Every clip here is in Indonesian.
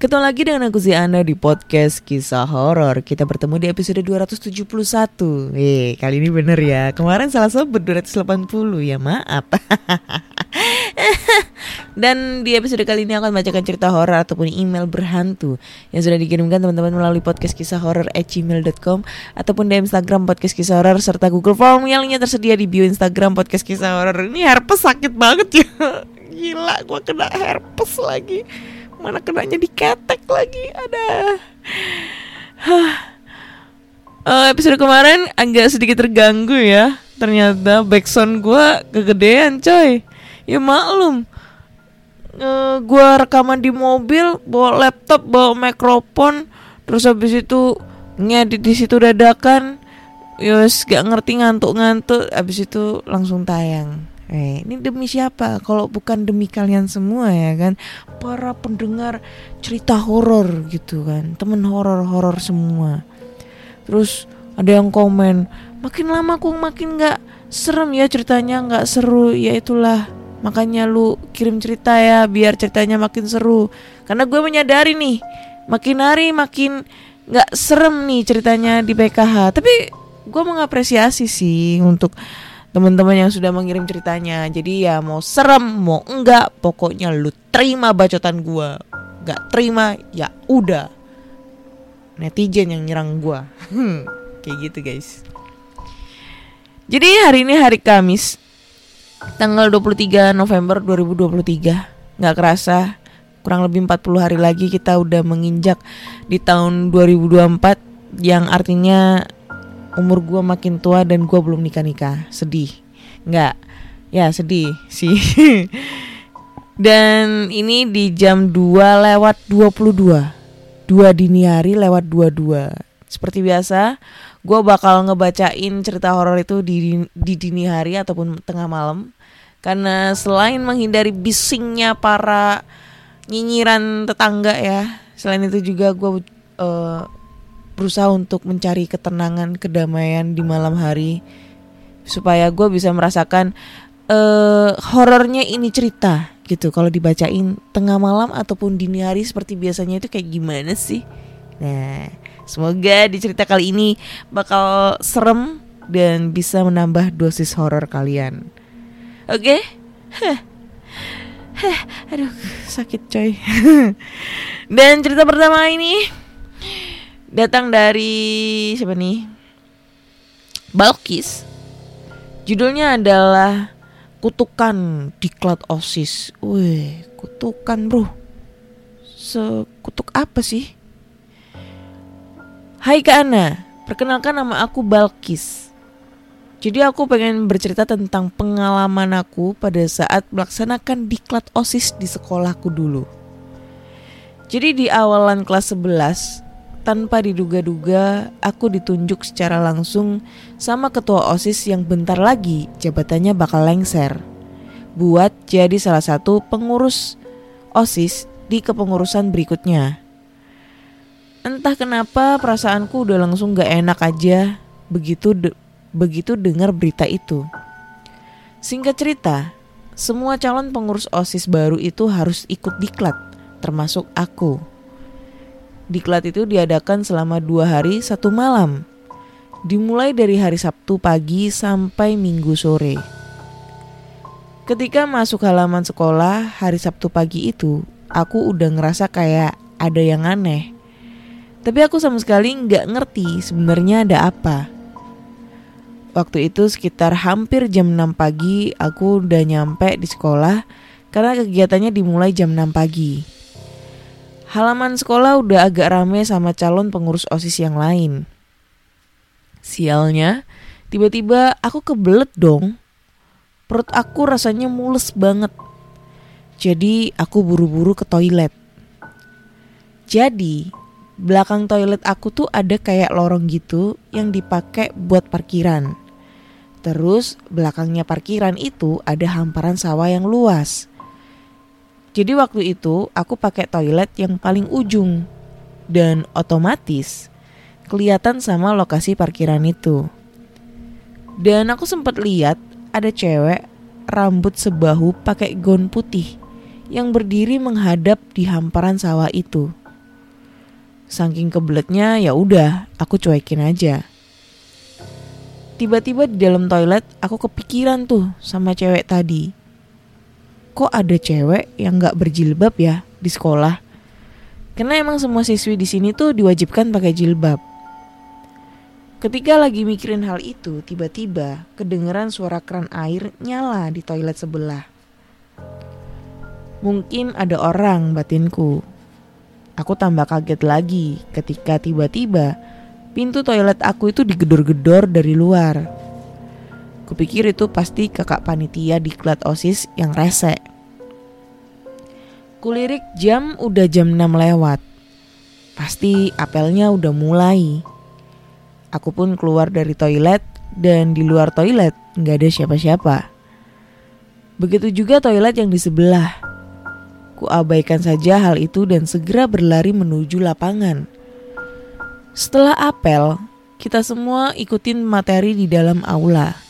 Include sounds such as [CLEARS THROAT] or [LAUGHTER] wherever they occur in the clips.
Ketemu lagi dengan aku si Anda di podcast kisah horor. Kita bertemu di episode 271. Eh, kali ini bener ya. Kemarin salah sebut 280 ya, maaf. [LAUGHS] Dan di episode kali ini aku akan bacakan cerita horor ataupun email berhantu yang sudah dikirimkan teman-teman melalui podcast kisah horor gmail.com ataupun di Instagram podcast kisah horor serta Google Form yang lainnya tersedia di bio Instagram podcast kisah horor. Ini herpes sakit banget [LAUGHS] ya. Gila, gua kena herpes lagi mana kenanya diketek lagi ada. Uh, episode kemarin agak sedikit terganggu ya. Ternyata backsound gue kegedean coy. Ya maklum. Uh, gue rekaman di mobil bawa laptop bawa mikrofon terus habis itu ngedit di situ dadakan. Yos gak ngerti ngantuk-ngantuk. Habis itu langsung tayang Eh, ini demi siapa? Kalau bukan demi kalian semua ya kan, para pendengar cerita horor gitu kan, temen horor-horor semua. Terus ada yang komen, makin lama aku makin nggak serem ya ceritanya, nggak seru. Ya itulah, makanya lu kirim cerita ya, biar ceritanya makin seru. Karena gue menyadari nih, makin hari makin nggak serem nih ceritanya di PKH. Tapi gue mengapresiasi sih untuk teman-teman yang sudah mengirim ceritanya. Jadi ya mau serem mau enggak, pokoknya lu terima bacotan gua. Gak terima ya udah. Netizen yang nyerang gua. Hmm, kayak gitu guys. Jadi hari ini hari Kamis tanggal 23 November 2023. Nggak kerasa kurang lebih 40 hari lagi kita udah menginjak di tahun 2024 yang artinya umur gue makin tua dan gue belum nikah nikah sedih. Nggak. Ya sedih sih. [LAUGHS] Dan ini di jam 2 lewat 22 dua. Dini hari lewat 22 seperti biasa gue bakal ngebacain cerita horor itu di, di dini hari ataupun tengah malam. Karena selain menghindari bisingnya para nyinyiran tetangga ya selain itu juga gue uh, berusaha untuk mencari ketenangan, kedamaian di malam hari supaya gue bisa merasakan uh, horornya ini cerita gitu. Kalau dibacain tengah malam ataupun dini hari seperti biasanya itu kayak gimana sih? Nah, semoga di cerita kali ini bakal serem dan bisa menambah dosis horor kalian. Oke? Okay? aduh sakit coy. [LAUGHS] dan cerita pertama ini datang dari siapa nih? Balkis. Judulnya adalah Kutukan Diklat OSIS. Wih, kutukan bro. Sekutuk apa sih? Hai Kak Ana, perkenalkan nama aku Balkis. Jadi aku pengen bercerita tentang pengalaman aku pada saat melaksanakan diklat OSIS di sekolahku dulu. Jadi di awalan kelas 11, tanpa diduga-duga, aku ditunjuk secara langsung sama ketua OSIS yang bentar lagi jabatannya bakal lengser. Buat jadi salah satu pengurus OSIS di kepengurusan berikutnya. Entah kenapa perasaanku udah langsung gak enak aja begitu de begitu dengar berita itu. Singkat cerita, semua calon pengurus OSIS baru itu harus ikut diklat, termasuk aku. Diklat itu diadakan selama dua hari satu malam, dimulai dari hari Sabtu pagi sampai Minggu sore. Ketika masuk halaman sekolah hari Sabtu pagi itu, aku udah ngerasa kayak ada yang aneh. Tapi aku sama sekali nggak ngerti sebenarnya ada apa. waktu itu sekitar hampir jam 6 pagi aku udah nyampe di sekolah karena kegiatannya dimulai jam 6 pagi. Halaman sekolah udah agak rame sama calon pengurus OSIS yang lain. Sialnya, tiba-tiba aku kebelet dong. Perut aku rasanya mules banget. Jadi aku buru-buru ke toilet. Jadi, belakang toilet aku tuh ada kayak lorong gitu yang dipakai buat parkiran. Terus belakangnya parkiran itu ada hamparan sawah yang luas. Jadi waktu itu aku pakai toilet yang paling ujung dan otomatis kelihatan sama lokasi parkiran itu. Dan aku sempat lihat ada cewek rambut sebahu pakai gaun putih yang berdiri menghadap di hamparan sawah itu. Saking kebeletnya ya udah, aku cuekin aja. Tiba-tiba di dalam toilet aku kepikiran tuh sama cewek tadi kok ada cewek yang nggak berjilbab ya di sekolah? Karena emang semua siswi di sini tuh diwajibkan pakai jilbab. Ketika lagi mikirin hal itu, tiba-tiba kedengeran suara keran air nyala di toilet sebelah. Mungkin ada orang batinku. Aku tambah kaget lagi ketika tiba-tiba pintu toilet aku itu digedor-gedor dari luar. Kupikir itu pasti kakak panitia di klat OSIS yang rese. Kulirik jam udah jam 6 lewat. Pasti apelnya udah mulai. Aku pun keluar dari toilet dan di luar toilet nggak ada siapa-siapa. Begitu juga toilet yang di sebelah. Ku abaikan saja hal itu dan segera berlari menuju lapangan. Setelah apel, kita semua ikutin materi di dalam aula.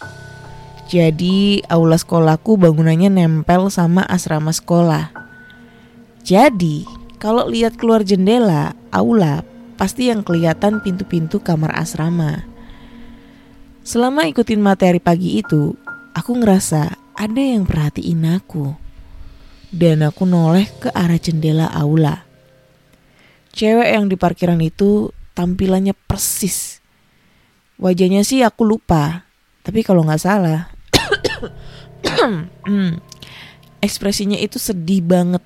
Jadi aula sekolahku bangunannya nempel sama asrama sekolah. Jadi, kalau lihat keluar jendela aula, pasti yang kelihatan pintu-pintu kamar asrama. Selama ikutin materi pagi itu, aku ngerasa ada yang perhatiin aku. Dan aku noleh ke arah jendela aula. Cewek yang di parkiran itu tampilannya persis. Wajahnya sih aku lupa, tapi kalau nggak salah, [COUGHS] ekspresinya itu sedih banget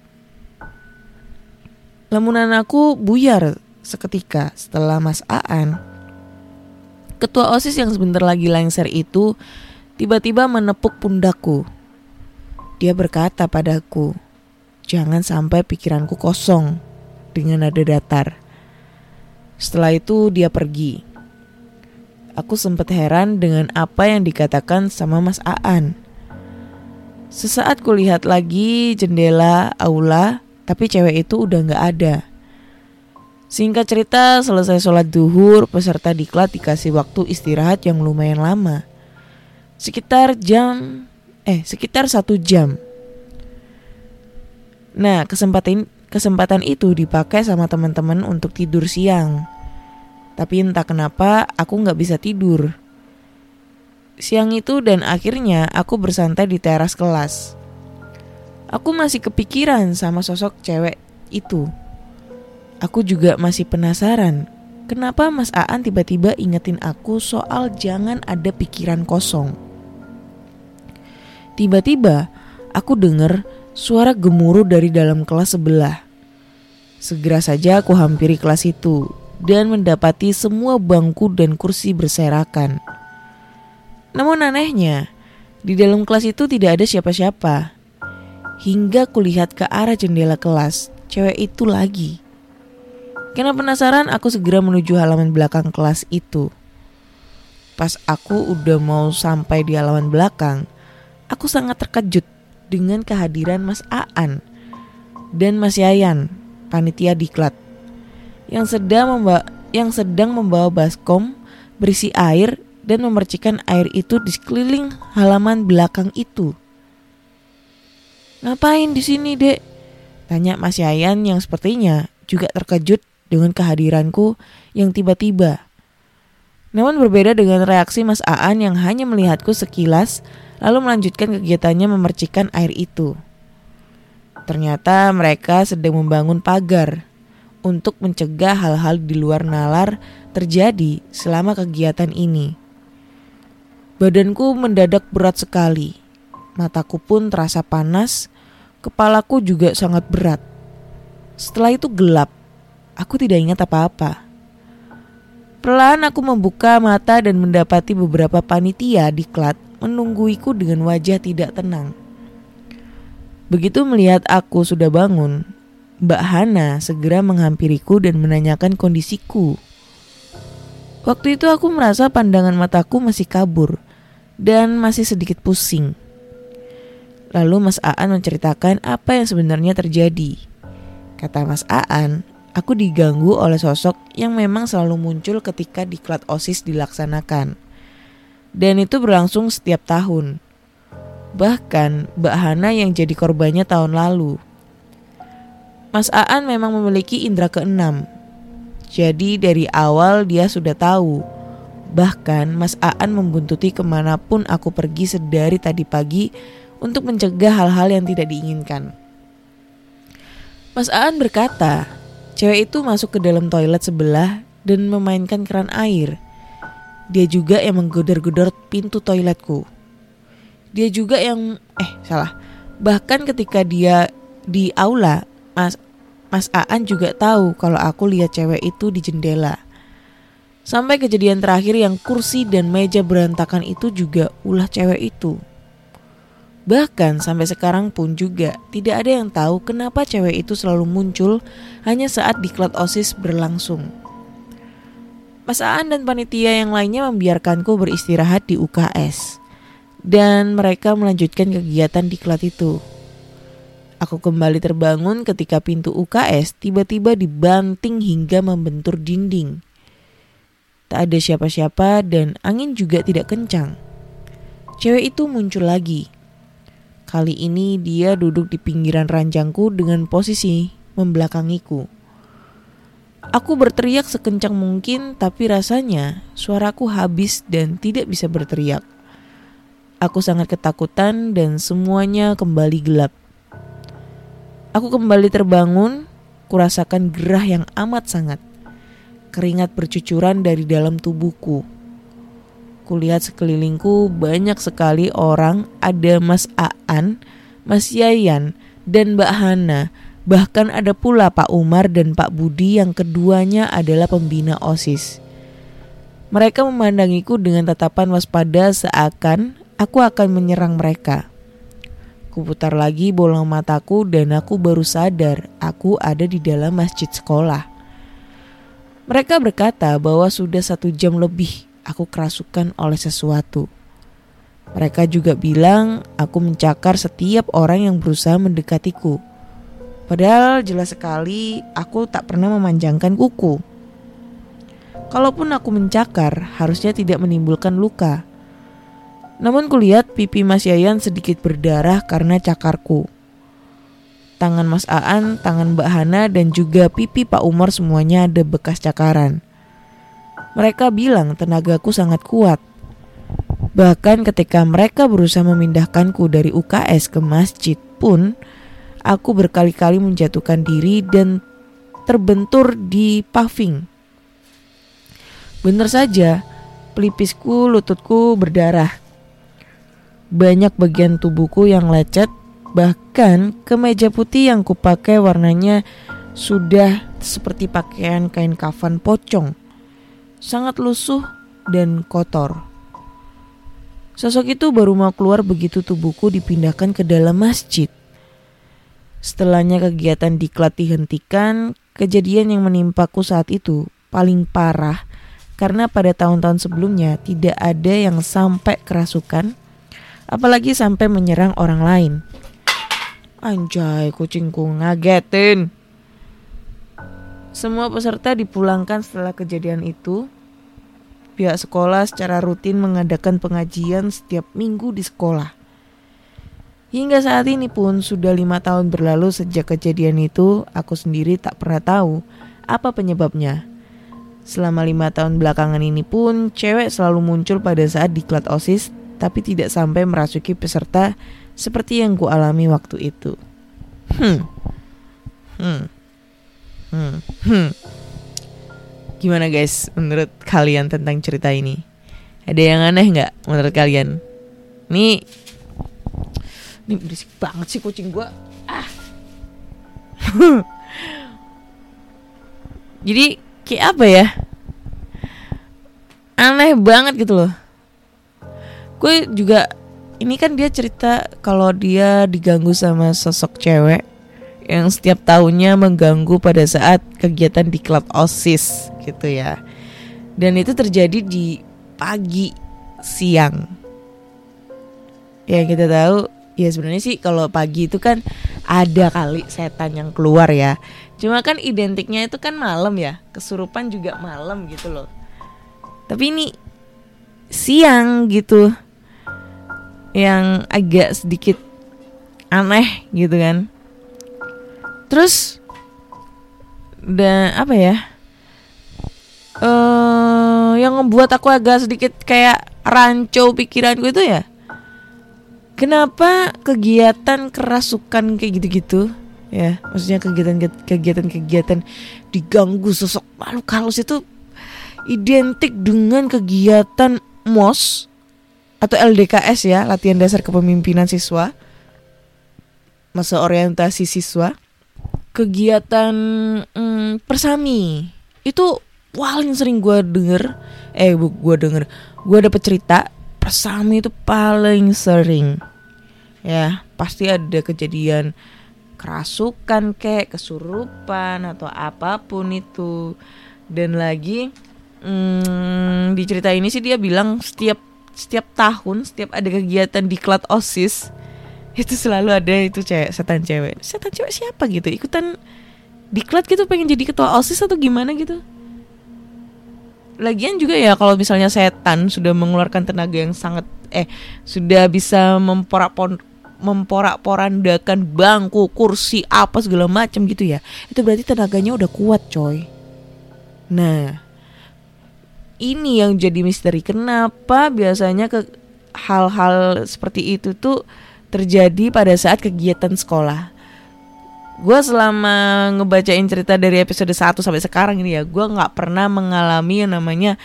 Lamunan aku buyar seketika setelah Mas Aan. Ketua OSIS yang sebentar lagi lengser itu tiba-tiba menepuk pundakku. Dia berkata padaku, "Jangan sampai pikiranku kosong." Dengan nada datar. Setelah itu dia pergi. Aku sempat heran dengan apa yang dikatakan sama Mas Aan. Sesaat kulihat lagi jendela aula tapi cewek itu udah gak ada. Singkat cerita, selesai sholat duhur, peserta diklat dikasih waktu istirahat yang lumayan lama. Sekitar jam, eh sekitar satu jam. Nah, kesempatan kesempatan itu dipakai sama teman-teman untuk tidur siang. Tapi entah kenapa aku nggak bisa tidur. Siang itu dan akhirnya aku bersantai di teras kelas. Aku masih kepikiran sama sosok cewek itu. Aku juga masih penasaran, kenapa Mas Aan tiba-tiba ingetin aku soal jangan ada pikiran kosong. Tiba-tiba aku dengar suara gemuruh dari dalam kelas sebelah. Segera saja aku hampiri kelas itu dan mendapati semua bangku dan kursi berserakan. Namun anehnya, di dalam kelas itu tidak ada siapa-siapa. Hingga kulihat ke arah jendela kelas, cewek itu lagi. Karena penasaran, aku segera menuju halaman belakang kelas itu. Pas aku udah mau sampai di halaman belakang, aku sangat terkejut dengan kehadiran Mas Aan dan Mas Yayan, panitia diklat, yang sedang membawa yang sedang membawa baskom berisi air dan memercikan air itu di sekeliling halaman belakang itu. Ngapain di sini, Dek? Tanya Mas Yayan yang sepertinya juga terkejut dengan kehadiranku yang tiba-tiba. Namun berbeda dengan reaksi Mas Aan yang hanya melihatku sekilas lalu melanjutkan kegiatannya memercikan air itu. Ternyata mereka sedang membangun pagar untuk mencegah hal-hal di luar nalar terjadi selama kegiatan ini. Badanku mendadak berat sekali. Mataku pun terasa panas, kepalaku juga sangat berat. Setelah itu gelap. Aku tidak ingat apa-apa. Perlahan aku membuka mata dan mendapati beberapa panitia di klat menungguiku dengan wajah tidak tenang. Begitu melihat aku sudah bangun, Mbak Hana segera menghampiriku dan menanyakan kondisiku. Waktu itu aku merasa pandangan mataku masih kabur dan masih sedikit pusing. Lalu Mas Aan menceritakan apa yang sebenarnya terjadi. Kata Mas Aan, aku diganggu oleh sosok yang memang selalu muncul ketika diklat OSIS dilaksanakan. Dan itu berlangsung setiap tahun. Bahkan Mbak Hana yang jadi korbannya tahun lalu. Mas Aan memang memiliki indera keenam. Jadi dari awal dia sudah tahu. Bahkan Mas Aan membuntuti ke mana pun aku pergi sedari tadi pagi untuk mencegah hal-hal yang tidak diinginkan. Mas Aan berkata, cewek itu masuk ke dalam toilet sebelah dan memainkan keran air. Dia juga yang menggodor-godor pintu toiletku. Dia juga yang eh salah. Bahkan ketika dia di aula, Mas Mas Aan juga tahu kalau aku lihat cewek itu di jendela. Sampai kejadian terakhir yang kursi dan meja berantakan itu juga ulah cewek itu. Bahkan sampai sekarang pun juga tidak ada yang tahu kenapa cewek itu selalu muncul hanya saat diklat OSIS berlangsung. Mas Aan dan panitia yang lainnya membiarkanku beristirahat di UKS dan mereka melanjutkan kegiatan diklat itu. Aku kembali terbangun ketika pintu UKS tiba-tiba dibanting hingga membentur dinding. Tak ada siapa-siapa dan angin juga tidak kencang. Cewek itu muncul lagi Kali ini dia duduk di pinggiran ranjangku dengan posisi membelakangiku. Aku berteriak sekencang mungkin tapi rasanya suaraku habis dan tidak bisa berteriak. Aku sangat ketakutan dan semuanya kembali gelap. Aku kembali terbangun, kurasakan gerah yang amat sangat. Keringat bercucuran dari dalam tubuhku. Kulihat sekelilingku banyak sekali orang, ada Mas Aan, Mas Yayan, dan Mbak Hana. Bahkan ada pula Pak Umar dan Pak Budi yang keduanya adalah pembina OSIS. Mereka memandangiku dengan tatapan waspada seakan aku akan menyerang mereka. Kuputar lagi bola mataku dan aku baru sadar aku ada di dalam masjid sekolah. Mereka berkata bahwa sudah satu jam lebih aku kerasukan oleh sesuatu. Mereka juga bilang aku mencakar setiap orang yang berusaha mendekatiku. Padahal jelas sekali aku tak pernah memanjangkan kuku. Kalaupun aku mencakar, harusnya tidak menimbulkan luka. Namun kulihat pipi Mas Yayan sedikit berdarah karena cakarku. Tangan Mas Aan, tangan Mbak Hana, dan juga pipi Pak Umar semuanya ada bekas cakaran. Mereka bilang tenagaku sangat kuat. Bahkan ketika mereka berusaha memindahkanku dari UKS ke masjid pun, aku berkali-kali menjatuhkan diri dan terbentur di paving. Benar saja, pelipisku, lututku berdarah. Banyak bagian tubuhku yang lecet, bahkan kemeja putih yang kupakai warnanya sudah seperti pakaian kain kafan pocong sangat lusuh dan kotor. Sosok itu baru mau keluar begitu tubuhku dipindahkan ke dalam masjid. Setelahnya kegiatan diklat dihentikan, kejadian yang menimpaku saat itu paling parah karena pada tahun-tahun sebelumnya tidak ada yang sampai kerasukan, apalagi sampai menyerang orang lain. Anjay, kucingku ngagetin. Semua peserta dipulangkan setelah kejadian itu. Pihak sekolah secara rutin mengadakan pengajian setiap minggu di sekolah. Hingga saat ini pun sudah lima tahun berlalu sejak kejadian itu, aku sendiri tak pernah tahu apa penyebabnya. Selama lima tahun belakangan ini pun, cewek selalu muncul pada saat diklat OSIS, tapi tidak sampai merasuki peserta seperti yang ku alami waktu itu. Hmm. Hmm. Hmm. Hmm. Gimana guys menurut kalian tentang cerita ini? Ada yang aneh nggak menurut kalian? Nih, ini berisik banget sih kucing gua. Ah. [LAUGHS] Jadi kayak apa ya? Aneh banget gitu loh. Gue juga ini kan dia cerita kalau dia diganggu sama sosok cewek yang setiap tahunnya mengganggu pada saat kegiatan di klub OSIS gitu ya. Dan itu terjadi di pagi siang. Ya kita tahu ya sebenarnya sih kalau pagi itu kan ada kali setan yang keluar ya. Cuma kan identiknya itu kan malam ya. Kesurupan juga malam gitu loh. Tapi ini siang gitu. Yang agak sedikit aneh gitu kan. Terus dan apa ya? eh yang membuat aku agak sedikit kayak rancu pikiranku itu ya. Kenapa kegiatan kerasukan kayak gitu-gitu ya, maksudnya kegiatan kegiatan-kegiatan diganggu sosok makhluk halus itu identik dengan kegiatan MOS atau LDKS ya, latihan dasar kepemimpinan siswa. Masa orientasi siswa. Kegiatan mm, persami. Itu paling sering gue denger. Eh gue denger. Gue dapet cerita persami itu paling sering. Ya pasti ada kejadian kerasukan kayak kesurupan atau apa pun itu. Dan lagi mm, di cerita ini sih dia bilang setiap setiap tahun setiap ada kegiatan di klat osis itu selalu ada itu cewek setan cewek. Setan cewek siapa gitu? Ikutan diklat gitu pengen jadi ketua osis atau gimana gitu? Lagian juga ya kalau misalnya setan sudah mengeluarkan tenaga yang sangat eh sudah bisa memporak memporak porandakan bangku kursi apa segala macam gitu ya itu berarti tenaganya udah kuat coy. Nah ini yang jadi misteri kenapa biasanya ke hal-hal seperti itu tuh terjadi pada saat kegiatan sekolah. Gue selama ngebacain cerita dari episode 1 sampai sekarang ini ya, gue nggak pernah mengalami yang namanya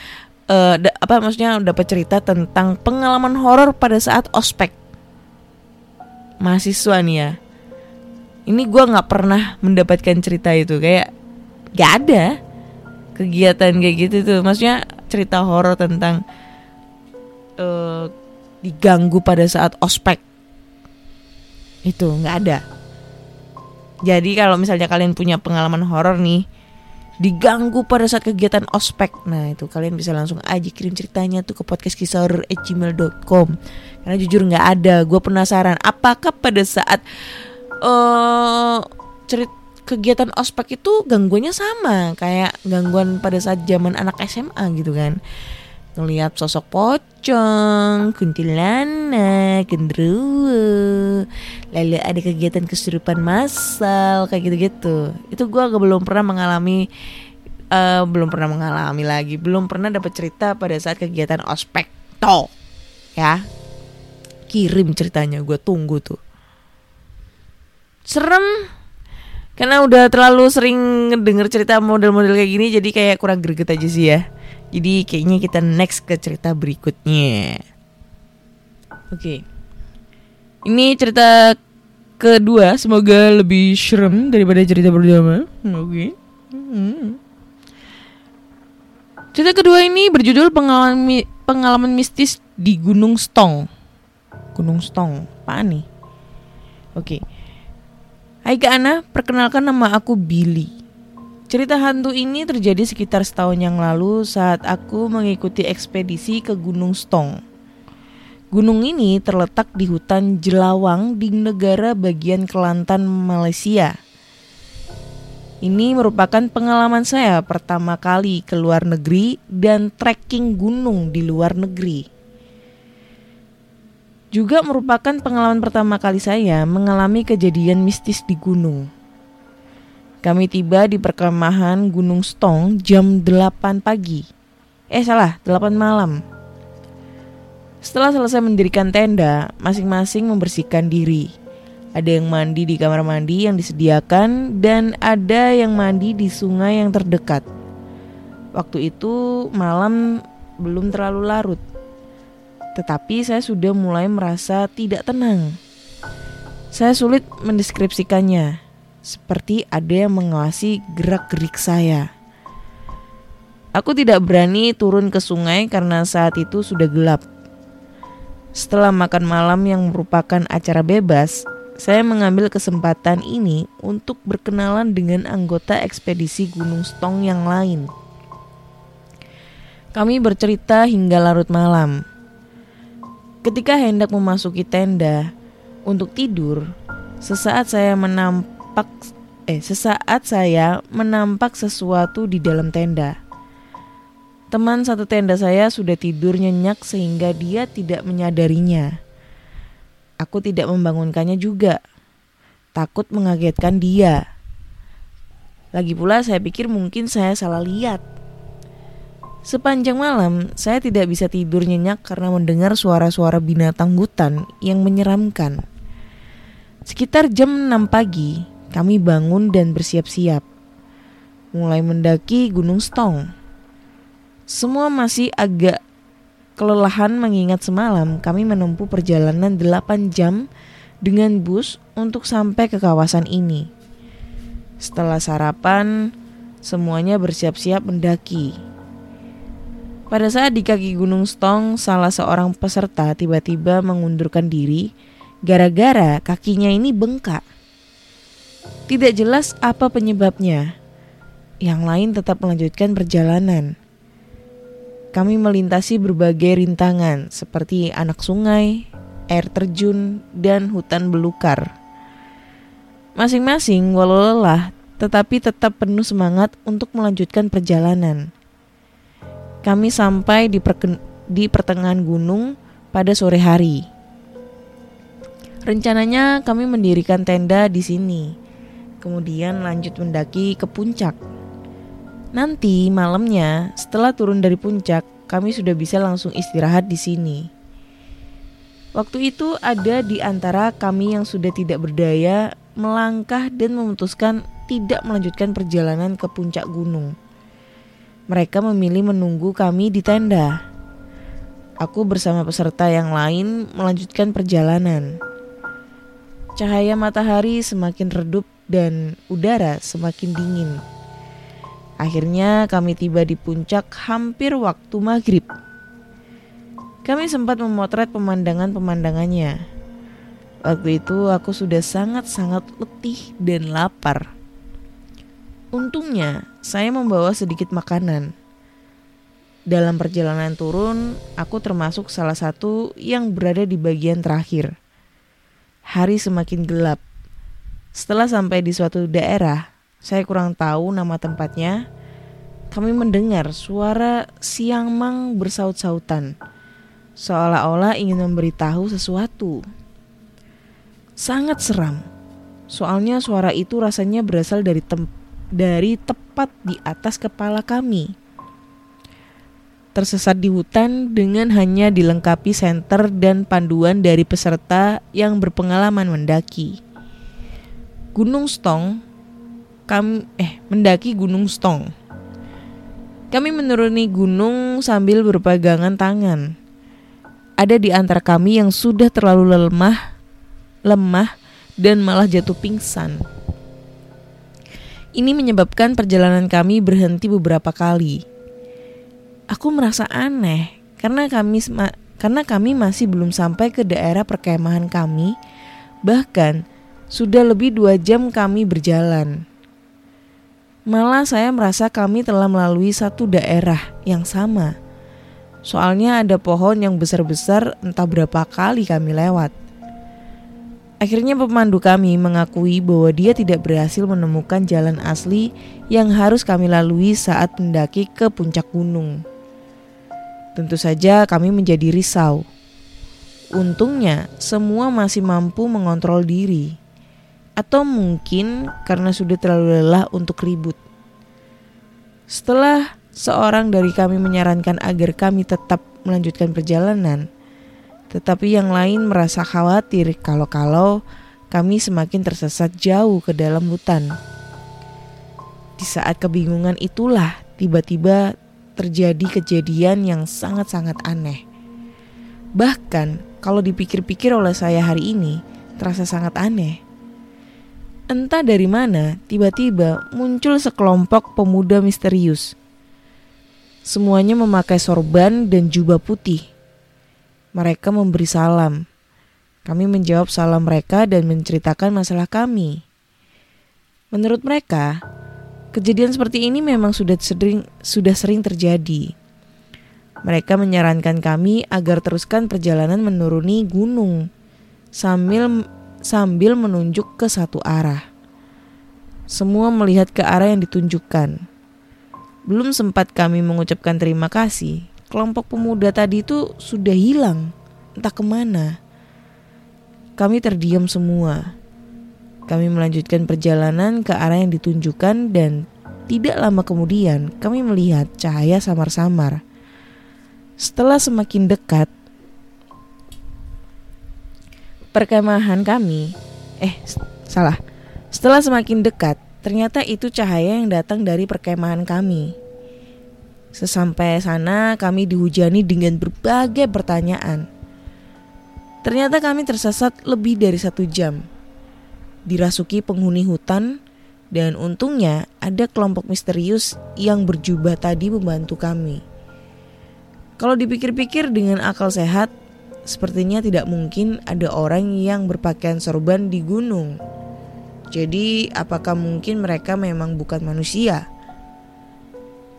uh, apa maksudnya dapat cerita tentang pengalaman horor pada saat ospek mahasiswa nih ya. Ini gue nggak pernah mendapatkan cerita itu kayak gak ada kegiatan kayak gitu tuh. Maksudnya cerita horor tentang uh, diganggu pada saat ospek. Itu nggak ada. Jadi kalau misalnya kalian punya pengalaman horor nih diganggu pada saat kegiatan ospek. Nah itu kalian bisa langsung aja kirim ceritanya tuh ke podcast gmail.com karena jujur nggak ada gue penasaran apakah pada saat uh, cerit kegiatan ospek itu gangguannya sama kayak gangguan pada saat zaman anak SMA gitu kan ngelihat sosok pocong, kuntilanak, gendruwo, lalu ada kegiatan kesurupan massal kayak gitu-gitu. Itu gue agak belum pernah mengalami, uh, belum pernah mengalami lagi, belum pernah dapat cerita pada saat kegiatan ospek. Toh, ya, kirim ceritanya, gue tunggu tuh. Serem, karena udah terlalu sering denger cerita model-model kayak gini, jadi kayak kurang greget aja sih ya. Jadi kayaknya kita next ke cerita berikutnya. Oke. Okay. Ini cerita kedua, semoga lebih serem daripada cerita pertama. Oke. Okay. Hmm. Cerita kedua ini berjudul pengalaman pengalaman mistis di Gunung Stong. Gunung Stong, apa nih? Oke. Okay. Hai Kak Ana, perkenalkan nama aku Billy. Cerita hantu ini terjadi sekitar setahun yang lalu saat aku mengikuti ekspedisi ke Gunung Stong. Gunung ini terletak di hutan Jelawang di negara bagian Kelantan, Malaysia. Ini merupakan pengalaman saya pertama kali ke luar negeri dan trekking gunung di luar negeri. Juga merupakan pengalaman pertama kali saya mengalami kejadian mistis di gunung. Kami tiba di perkemahan Gunung Stong jam 8 pagi. Eh salah, 8 malam. Setelah selesai mendirikan tenda, masing-masing membersihkan diri. Ada yang mandi di kamar mandi yang disediakan dan ada yang mandi di sungai yang terdekat. Waktu itu malam belum terlalu larut. Tetapi saya sudah mulai merasa tidak tenang. Saya sulit mendeskripsikannya, seperti ada yang mengawasi gerak-gerik saya. Aku tidak berani turun ke sungai karena saat itu sudah gelap. Setelah makan malam yang merupakan acara bebas, saya mengambil kesempatan ini untuk berkenalan dengan anggota ekspedisi Gunung Stong yang lain. Kami bercerita hingga larut malam. Ketika hendak memasuki tenda untuk tidur, sesaat saya menampak eh sesaat saya menampak sesuatu di dalam tenda. Teman satu tenda saya sudah tidur nyenyak sehingga dia tidak menyadarinya. Aku tidak membangunkannya juga. Takut mengagetkan dia. Lagi pula saya pikir mungkin saya salah lihat. Sepanjang malam, saya tidak bisa tidur nyenyak karena mendengar suara-suara binatang hutan yang menyeramkan. Sekitar jam 6 pagi, kami bangun dan bersiap-siap. Mulai mendaki Gunung Stong. Semua masih agak kelelahan mengingat semalam kami menempuh perjalanan 8 jam dengan bus untuk sampai ke kawasan ini. Setelah sarapan, semuanya bersiap-siap mendaki. Pada saat di kaki Gunung Stong, salah seorang peserta tiba-tiba mengundurkan diri gara-gara kakinya ini bengkak. Tidak jelas apa penyebabnya. Yang lain tetap melanjutkan perjalanan. Kami melintasi berbagai rintangan seperti anak sungai, air terjun, dan hutan belukar. Masing-masing walau lelah, tetapi tetap penuh semangat untuk melanjutkan perjalanan kami sampai di, di pertengahan gunung pada sore hari. Rencananya kami mendirikan tenda di sini, kemudian lanjut mendaki ke puncak. Nanti malamnya, setelah turun dari puncak, kami sudah bisa langsung istirahat di sini. Waktu itu ada di antara kami yang sudah tidak berdaya melangkah dan memutuskan tidak melanjutkan perjalanan ke puncak gunung mereka memilih menunggu kami di tenda. Aku bersama peserta yang lain melanjutkan perjalanan. Cahaya matahari semakin redup dan udara semakin dingin. Akhirnya kami tiba di puncak hampir waktu maghrib. Kami sempat memotret pemandangan-pemandangannya. Waktu itu aku sudah sangat-sangat letih dan lapar. Untungnya, saya membawa sedikit makanan. Dalam perjalanan turun, aku termasuk salah satu yang berada di bagian terakhir. Hari semakin gelap. Setelah sampai di suatu daerah, saya kurang tahu nama tempatnya. Kami mendengar suara siang mang bersaut-sautan, seolah-olah ingin memberitahu sesuatu. Sangat seram, soalnya suara itu rasanya berasal dari tempat dari tepat di atas kepala kami. Tersesat di hutan dengan hanya dilengkapi senter dan panduan dari peserta yang berpengalaman mendaki. Gunung Stong, kami eh mendaki Gunung Stong. Kami menuruni gunung sambil berpegangan tangan. Ada di antara kami yang sudah terlalu lemah, lemah dan malah jatuh pingsan. Ini menyebabkan perjalanan kami berhenti beberapa kali. Aku merasa aneh karena kami karena kami masih belum sampai ke daerah perkemahan kami, bahkan sudah lebih dua jam kami berjalan. Malah saya merasa kami telah melalui satu daerah yang sama. Soalnya ada pohon yang besar-besar entah berapa kali kami lewat. Akhirnya pemandu kami mengakui bahwa dia tidak berhasil menemukan jalan asli yang harus kami lalui saat mendaki ke puncak gunung. Tentu saja kami menjadi risau. Untungnya semua masih mampu mengontrol diri. Atau mungkin karena sudah terlalu lelah untuk ribut. Setelah seorang dari kami menyarankan agar kami tetap melanjutkan perjalanan, tetapi yang lain merasa khawatir kalau-kalau kami semakin tersesat jauh ke dalam hutan. Di saat kebingungan itulah tiba-tiba terjadi kejadian yang sangat-sangat aneh. Bahkan kalau dipikir-pikir oleh saya hari ini, terasa sangat aneh. Entah dari mana, tiba-tiba muncul sekelompok pemuda misterius. Semuanya memakai sorban dan jubah putih. Mereka memberi salam. Kami menjawab salam mereka dan menceritakan masalah kami. Menurut mereka, kejadian seperti ini memang sudah sering sudah sering terjadi. Mereka menyarankan kami agar teruskan perjalanan menuruni gunung sambil sambil menunjuk ke satu arah. Semua melihat ke arah yang ditunjukkan. Belum sempat kami mengucapkan terima kasih, kelompok pemuda tadi itu sudah hilang, entah ke mana. Kami terdiam semua. Kami melanjutkan perjalanan ke arah yang ditunjukkan dan tidak lama kemudian kami melihat cahaya samar-samar. Setelah semakin dekat, perkemahan kami, eh salah, setelah semakin dekat, ternyata itu cahaya yang datang dari perkemahan kami. Sesampai sana, kami dihujani dengan berbagai pertanyaan. Ternyata kami tersesat lebih dari satu jam. Dirasuki penghuni hutan, dan untungnya ada kelompok misterius yang berjubah tadi membantu kami. Kalau dipikir-pikir dengan akal sehat, sepertinya tidak mungkin ada orang yang berpakaian sorban di gunung. Jadi, apakah mungkin mereka memang bukan manusia?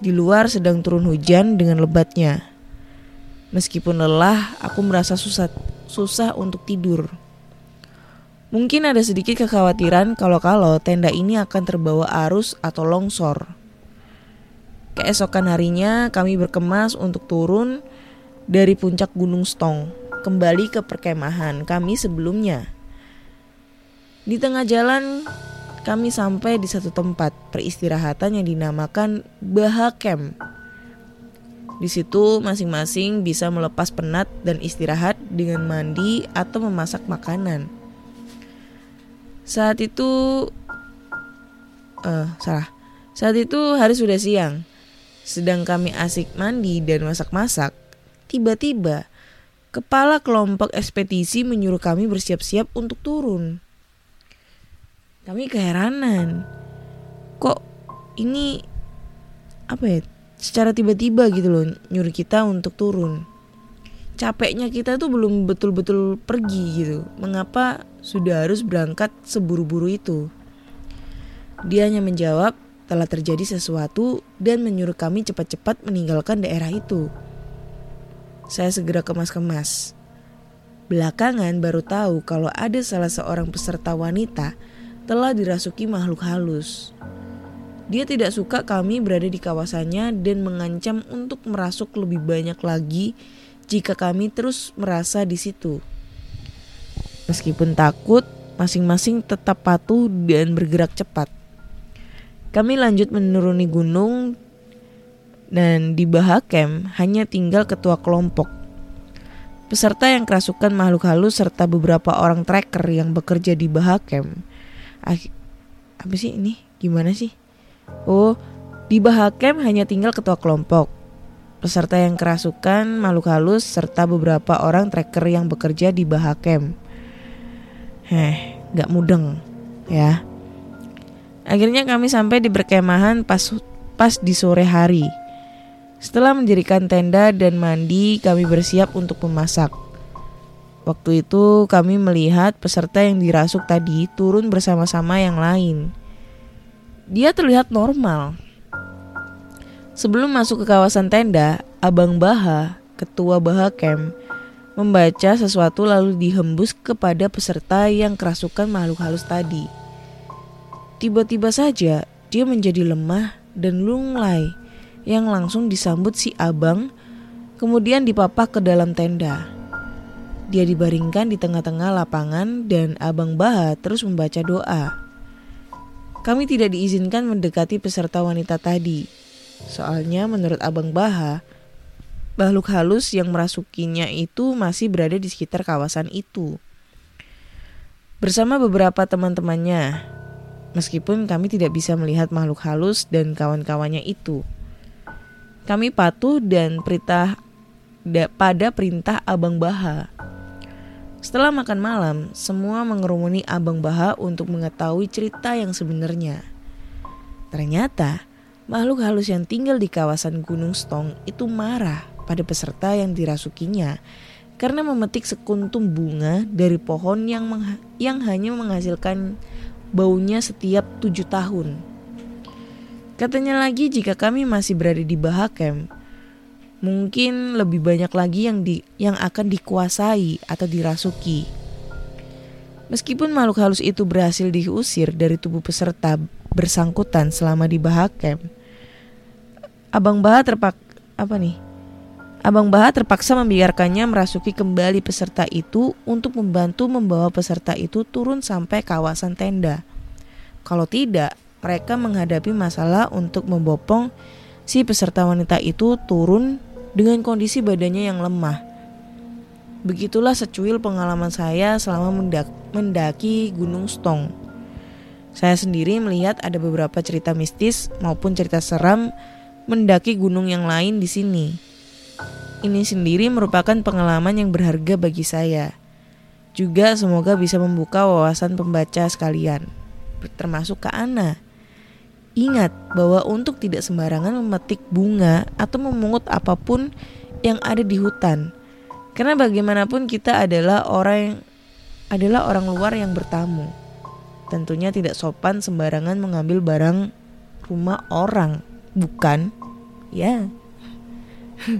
Di luar sedang turun hujan dengan lebatnya. Meskipun lelah, aku merasa susah susah untuk tidur. Mungkin ada sedikit kekhawatiran kalau-kalau tenda ini akan terbawa arus atau longsor. Keesokan harinya kami berkemas untuk turun dari puncak Gunung Stong kembali ke perkemahan kami sebelumnya. Di tengah jalan kami sampai di satu tempat peristirahatan yang dinamakan Baha Camp. Di situ masing-masing bisa melepas penat dan istirahat dengan mandi atau memasak makanan. Saat itu uh, salah. Saat itu hari sudah siang. Sedang kami asik mandi dan masak-masak, tiba-tiba kepala kelompok ekspedisi menyuruh kami bersiap-siap untuk turun. Kami keheranan. Kok ini apa ya? Secara tiba-tiba gitu loh nyuruh kita untuk turun. Capeknya kita tuh belum betul-betul pergi gitu. Mengapa sudah harus berangkat seburu-buru itu? Dia hanya menjawab, telah terjadi sesuatu dan menyuruh kami cepat-cepat meninggalkan daerah itu. Saya segera kemas-kemas. Belakangan baru tahu kalau ada salah seorang peserta wanita telah dirasuki makhluk halus. Dia tidak suka kami berada di kawasannya dan mengancam untuk merasuk lebih banyak lagi jika kami terus merasa di situ. Meskipun takut, masing-masing tetap patuh dan bergerak cepat. Kami lanjut menuruni gunung dan di Bahakem hanya tinggal ketua kelompok. Peserta yang kerasukan makhluk halus serta beberapa orang tracker yang bekerja di Bahakem. Apa sih ini? Gimana sih? Oh, di Bahakem hanya tinggal ketua kelompok. Peserta yang kerasukan makhluk halus serta beberapa orang tracker yang bekerja di Bahakem. Heh, gak mudeng ya. Akhirnya kami sampai di perkemahan pas pas di sore hari. Setelah mendirikan tenda dan mandi, kami bersiap untuk memasak. Waktu itu kami melihat peserta yang dirasuk tadi turun bersama-sama yang lain. Dia terlihat normal. Sebelum masuk ke kawasan tenda, Abang Baha, ketua Baha Camp, membaca sesuatu lalu dihembus kepada peserta yang kerasukan makhluk halus tadi. Tiba-tiba saja dia menjadi lemah dan lunglai yang langsung disambut si abang kemudian dipapak ke dalam tenda. Dia dibaringkan di tengah-tengah lapangan dan abang Baha terus membaca doa. Kami tidak diizinkan mendekati peserta wanita tadi. Soalnya menurut abang Baha, makhluk halus yang merasukinya itu masih berada di sekitar kawasan itu. Bersama beberapa teman-temannya, meskipun kami tidak bisa melihat makhluk halus dan kawan-kawannya itu. Kami patuh dan perintah da- pada perintah Abang Baha. Setelah makan malam, semua mengerumuni Abang Baha untuk mengetahui cerita yang sebenarnya. Ternyata, makhluk halus yang tinggal di kawasan Gunung Stong itu marah pada peserta yang dirasukinya karena memetik sekuntum bunga dari pohon yang yang hanya menghasilkan baunya setiap tujuh tahun. Katanya lagi jika kami masih berada di Bahakem, mungkin lebih banyak lagi yang di yang akan dikuasai atau dirasuki. Meskipun makhluk halus itu berhasil diusir dari tubuh peserta bersangkutan selama di Bahakem, Abang Baha terpak apa nih? Abang Baha terpaksa membiarkannya merasuki kembali peserta itu untuk membantu membawa peserta itu turun sampai kawasan tenda. Kalau tidak, mereka menghadapi masalah untuk membopong si peserta wanita itu turun dengan kondisi badannya yang lemah. Begitulah secuil pengalaman saya selama mendak- mendaki Gunung Stong. Saya sendiri melihat ada beberapa cerita mistis maupun cerita seram mendaki gunung yang lain di sini. Ini sendiri merupakan pengalaman yang berharga bagi saya. Juga semoga bisa membuka wawasan pembaca sekalian, termasuk ke Ana. Ingat bahwa untuk tidak sembarangan memetik bunga atau memungut apa pun yang ada di hutan. Karena bagaimanapun kita adalah orang yang adalah orang luar yang bertamu. Tentunya tidak sopan sembarangan mengambil barang rumah orang, bukan? Ya. [LAUGHS]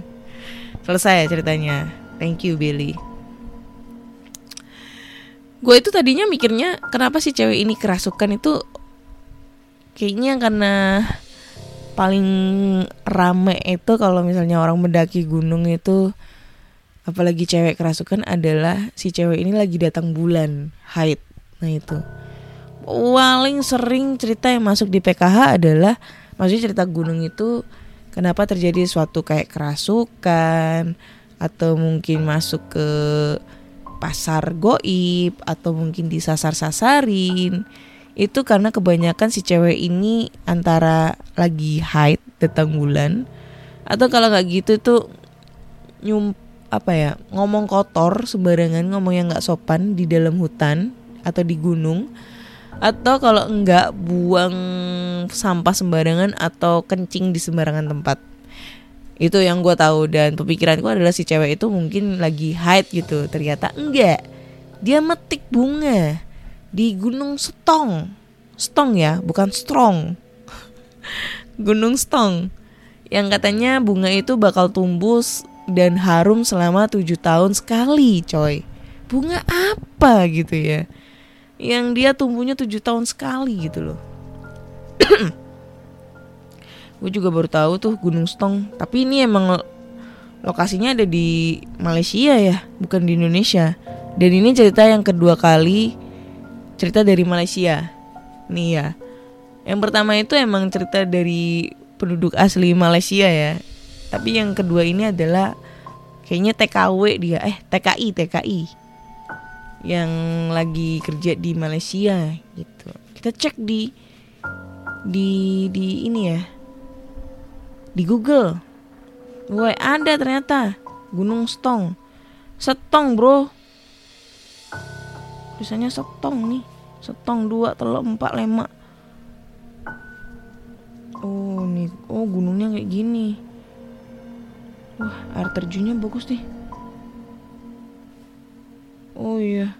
Selesai ceritanya. Thank you Billy. Gue itu tadinya mikirnya kenapa sih cewek ini kerasukan itu kayaknya karena paling rame itu kalau misalnya orang mendaki gunung itu apalagi cewek kerasukan adalah si cewek ini lagi datang bulan haid. Nah itu paling sering cerita yang masuk di PKH adalah maksudnya cerita gunung itu kenapa terjadi suatu kayak kerasukan atau mungkin masuk ke pasar goib atau mungkin disasar-sasarin itu karena kebanyakan si cewek ini antara lagi haid datang bulan. Atau kalau nggak gitu tuh nyum apa ya ngomong kotor sembarangan ngomong yang nggak sopan di dalam hutan atau di gunung. Atau kalau enggak buang sampah sembarangan atau kencing di sembarangan tempat. Itu yang gue tahu dan pemikiranku adalah si cewek itu mungkin lagi haid gitu. Ternyata enggak. Dia metik bunga di Gunung Stong Stong ya bukan Strong. [LAUGHS] Gunung Stong yang katanya bunga itu bakal tumbuh dan harum selama tujuh tahun sekali coy. Bunga apa gitu ya? Yang dia tumbuhnya tujuh tahun sekali gitu loh. [CLEARS THROAT] Gue juga baru tahu tuh Gunung Stong tapi ini emang lokasinya ada di Malaysia ya bukan di Indonesia. Dan ini cerita yang kedua kali cerita dari Malaysia nih ya yang pertama itu emang cerita dari penduduk asli Malaysia ya tapi yang kedua ini adalah kayaknya TKW dia eh TKI TKI yang lagi kerja di Malaysia gitu kita cek di di di ini ya di Google. Woi, ada ternyata Gunung Stong. Setong, Bro. Tulisannya setong nih. Setong 2 telok 4 lema. Oh, nih. Oh, gunungnya kayak gini. Wah, air terjunnya bagus nih. Oh iya.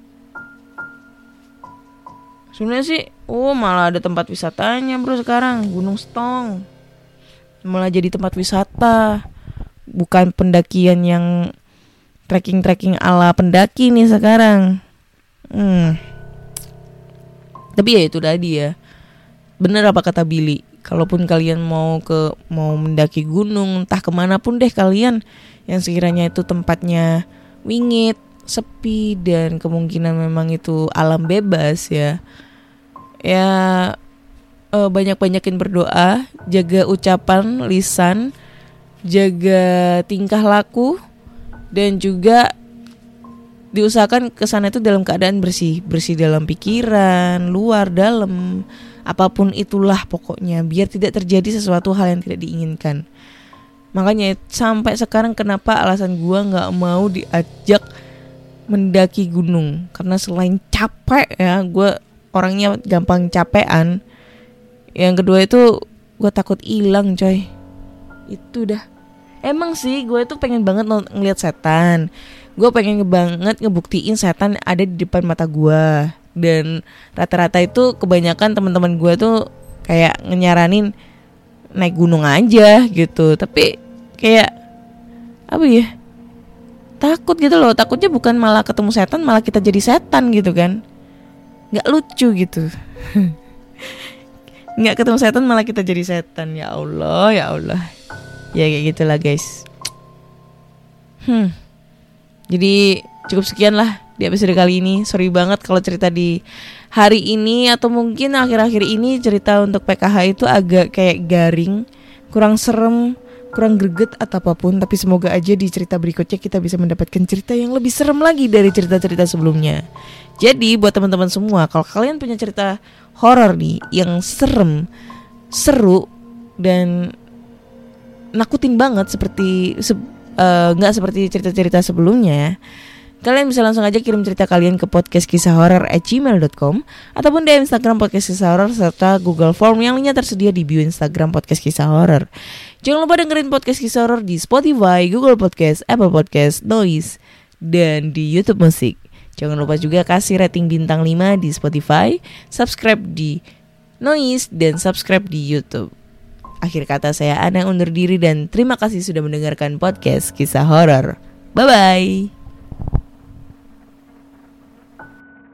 Sebenarnya sih, oh malah ada tempat wisatanya bro sekarang, Gunung Stong malah jadi tempat wisata bukan pendakian yang trekking-trekking ala pendaki nih sekarang hmm. Tapi ya itu tadi ya. Bener apa kata Billy? Kalaupun kalian mau ke mau mendaki gunung entah ke mana pun deh kalian yang sekiranya itu tempatnya wingit sepi dan kemungkinan memang itu alam bebas ya. Ya uh, banyak-banyakin berdoa, jaga ucapan, lisan, jaga tingkah laku dan juga diusahakan ke sana itu dalam keadaan bersih, bersih dalam pikiran, luar, dalam, apa pun itulah pokoknya biar tidak terjadi sesuatu hal yang tidak diinginkan. Makanya sampai sekarang kenapa alasan gua nggak mau diajak mendaki gunung? Karena selain capek ya gue orangnya gampang capean. Yang kedua itu gue takut hilang coy. Itu dah. Emang sih gue tuh pengen banget ngeliat setan gue pengen banget ngebuktiin setan ada di depan mata gue dan rata-rata itu kebanyakan teman-teman gue tuh kayak nyaranin naik gunung aja gitu. Tapi kayak apa ya takut gitu loh. Takutnya bukan malah ketemu setan malah kita jadi setan gitu kan. Nggak lucu gitu. [LAUGHS] Nggak ketemu setan malah kita jadi setan. Ya Allah ya Allah. Ya kayak gitulah guys. Hmm jadi cukup sekian lah di episode kali ini. Sorry banget kalau cerita di hari ini atau mungkin akhir-akhir ini cerita untuk PKH itu agak kayak garing kurang serem kurang greget atau apa pun tapi semoga aja di cerita berikutnya kita bisa mendapatkan cerita yang lebih serem lagi dari cerita-cerita sebelumnya. Jadi buat teman-teman semua kalau kalian punya cerita horor nih yang serem seru dan nakutin banget seperti se- eh, nggak seperti cerita-cerita sebelumnya Kalian bisa langsung aja kirim cerita kalian ke podcast kisah horor at gmail.com Ataupun DM Instagram podcast kisah horor serta Google Form yang lainnya tersedia di bio Instagram podcast kisah horor Jangan lupa dengerin podcast kisah horor di Spotify, Google Podcast, Apple Podcast, Noise, dan di Youtube Musik Jangan lupa juga kasih rating bintang 5 di Spotify, subscribe di Noise, dan subscribe di Youtube Akhir kata saya Ana undur diri dan terima kasih sudah mendengarkan podcast kisah horor. Bye bye.